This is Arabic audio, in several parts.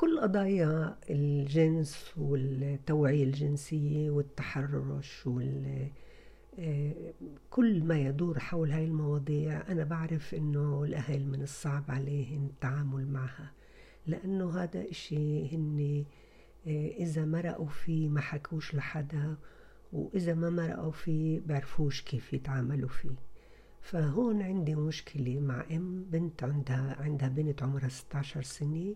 كل قضايا الجنس والتوعية الجنسية والتحرش وال كل ما يدور حول هاي المواضيع أنا بعرف إنه الأهل من الصعب عليهم التعامل معها لأنه هذا إشي هن إذا مرقوا فيه ما حكوش لحدا وإذا ما مرقوا فيه بعرفوش كيف يتعاملوا فيه. فهون عندي مشكلة مع أم بنت عندها عندها بنت عمرها 16 سنة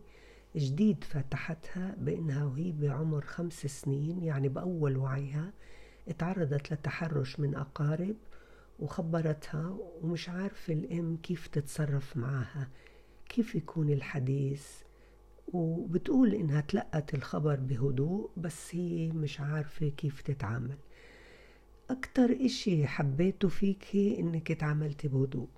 جديد فتحتها بأنها وهي بعمر خمس سنين يعني بأول وعيها تعرضت لتحرش من أقارب وخبرتها ومش عارفة الأم كيف تتصرف معها كيف يكون الحديث؟ وبتقول إنها تلقت الخبر بهدوء بس هي مش عارفة كيف تتعامل. أكتر إشي حبيته فيكي إنك تعاملتي بهدوء.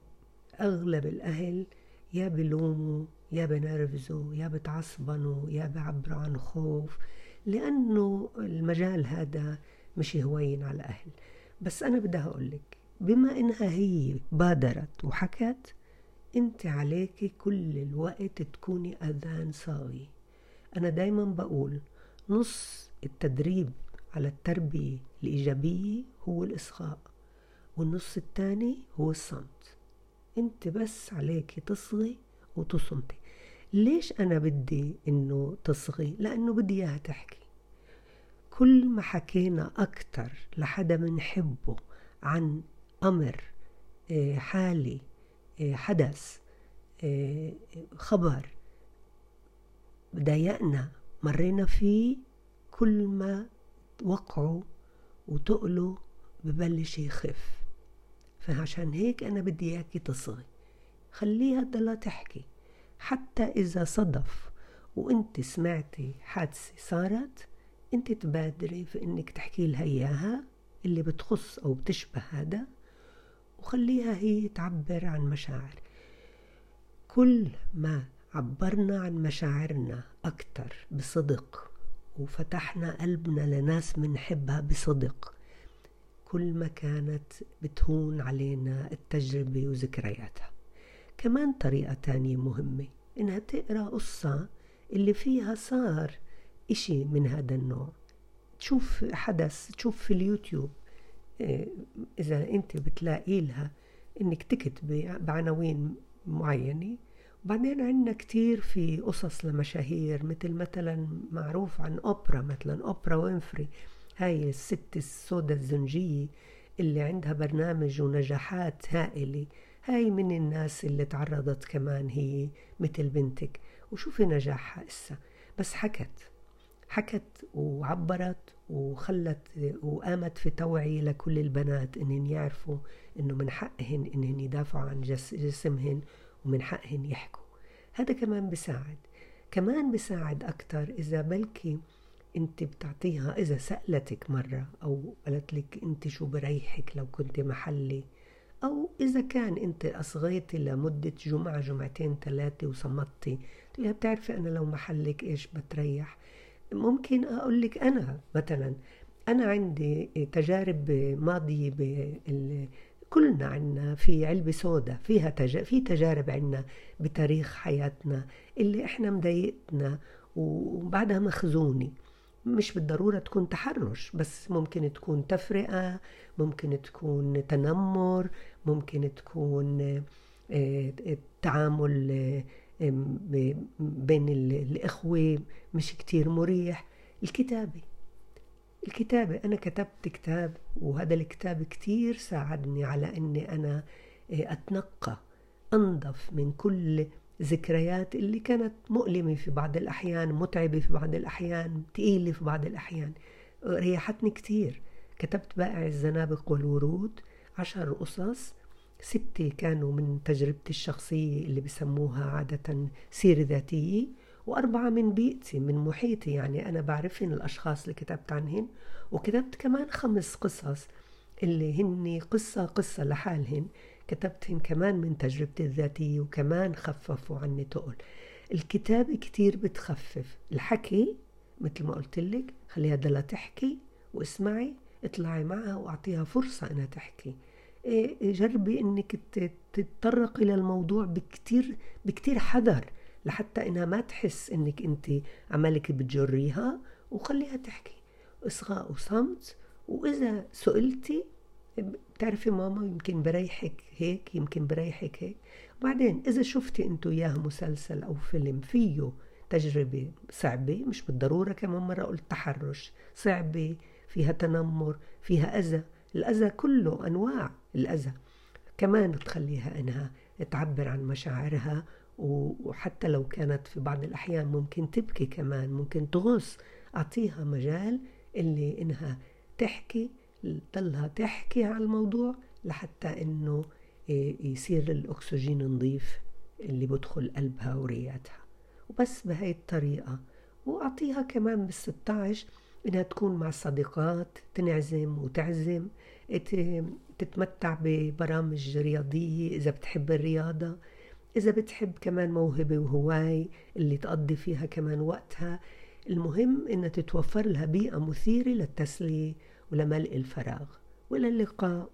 أغلب الأهل يا بلوموا يا بنرفزوا يا بتعصبنوا يا بعبروا عن خوف لأنه المجال هذا مش هوين على الأهل. بس أنا بدي أقولك بما إنها هي بادرت وحكت أنت عليك كل الوقت تكوني أذان صاغي أنا دايما بقول نص التدريب على التربية الإيجابية هو الإصغاء والنص الثاني هو الصمت. أنت بس عليك تصغي وتصمتي. ليش أنا بدي إنه تصغي؟ لأنه بدي إياها تحكي. كل ما حكينا أكتر لحدا منحبه عن أمر آه، حالي آه، حدث آه، خبر ضايقنا مرينا فيه كل ما وقعوا وتقلوا ببلش يخف. فعشان هيك أنا بدي إياكي تصغي. خليها تضلها تحكي. حتى إذا صدف وإنت سمعتي حادثة صارت إنت تبادري في إنك تحكي لها إياها اللي بتخص أو بتشبه هذا وخليها هي تعبر عن مشاعر. كل ما عبرنا عن مشاعرنا أكتر بصدق وفتحنا قلبنا لناس منحبها بصدق كل ما كانت بتهون علينا التجربة وذكرياتها. كمان طريقة تانية مهمة إنها تقرأ قصة اللي فيها صار إشي من هذا النوع. تشوف حدث تشوف في اليوتيوب آه، إذا أنت بتلاقي لها إنك تكتبي بعناوين معينة. وبعدين عندنا كتير في قصص لمشاهير مثل مثلا معروف عن أوبرا مثلا أوبرا وينفري. هاي الست السوداء الزنجية اللي عندها برنامج ونجاحات هائلة. هاي من الناس اللي تعرضت كمان هي مثل بنتك. وشوفي نجاحها إسا. بس حكت. حكت وعبرت وخلت وقامت في توعية لكل البنات إنهن يعرفوا إنه من حقهن إنهن يدافعوا عن جسمهن ومن حقهن يحكوا. هذا كمان بساعد كمان بساعد أكتر إذا بلكي أنت بتعطيها إذا سألتك مرة أو قالت لك أنت شو بريحك لو كنت محلي أو إذا كان أنت اصغيتي لمدة جمعة جمعتين ثلاثة وصمتي تقولها بتعرفي أنا لو محلك إيش بتريح؟ ممكن أقول لك أنا مثلا أنا عندي تجارب ماضية بال كلنا عنا في علبة سوداء فيها تج... في تجارب عنا بتاريخ حياتنا اللي إحنا مضايقتنا وبعدها مخزونة. مش بالضرورة تكون تحرش بس ممكن تكون تفرقة ممكن تكون تنمر ممكن تكون آه، تعامل بين الإخوة مش كتير مريح. الكتابة الكتابة أنا كتبت كتاب وهذا الكتاب كتير ساعدني على أني أنا آه، أتنقى أنظف من كل ذكريات اللي كانت مؤلمة في بعض الأحيان متعبة في بعض الأحيان تقيلة في بعض الأحيان. ريحتني كتير. كتبت بائع الزنابق والورود عشر قصص. ستة كانوا من تجربتي الشخصية اللي بسموها عادة سيرة ذاتية وأربعة من بيئتي من محيطي. يعني أنا بعرفهم الأشخاص اللي كتبت عنهن. وكتبت كمان خمس قصص اللي هن قصة قصة لحالهن. كتبتهن كمان من تجربتي الذاتية وكمان خففوا عني تقل. الكتابة كتير بتخفف. الحكي مثل ما قلت لك خليها دلا تحكي واسمعي اطلعي معها واعطيها فرصة إنها تحكي. إيه، جربي إنك تتطرق إلى الموضوع بكتير بكتير حذر لحتى إنها ما تحس إنك أنت عمالك بتجريها وخليها تحكي. اصغاء وصمت وإذا سئلتي بتعرفي ماما يمكن بريحك هيك يمكن بريحك هيك. وبعدين إذا شفتي انتو اياها مسلسل أو فيلم فيه تجربة صعبة مش بالضرورة كمان مرة قلت تحرش صعبة فيها تنمر فيها أذى. الأذى كله أنواع الأذى. كمان تخليها إنها تعبر عن مشاعرها وحتى لو كانت في بعض الأحيان ممكن تبكي كمان ممكن تغص أعطيها مجال اللي إنها تحكي تضلها تحكي على الموضوع لحتى إنه يصير الأكسجين نظيف اللي بدخل قلبها ورياتها وبس بهاي الطريقة. وأعطيها كمان بالستاعش إنها تكون مع الصديقات تنعزم وتعزم تتمتع ببرامج رياضية إذا بتحب الرياضة. إذا بتحب كمان موهبة وهواي اللي تقضي فيها كمان وقتها المهم إنها تتوفر لها بيئة مثيرة للتسلية. ولملء الفراغ وإلى اللقاء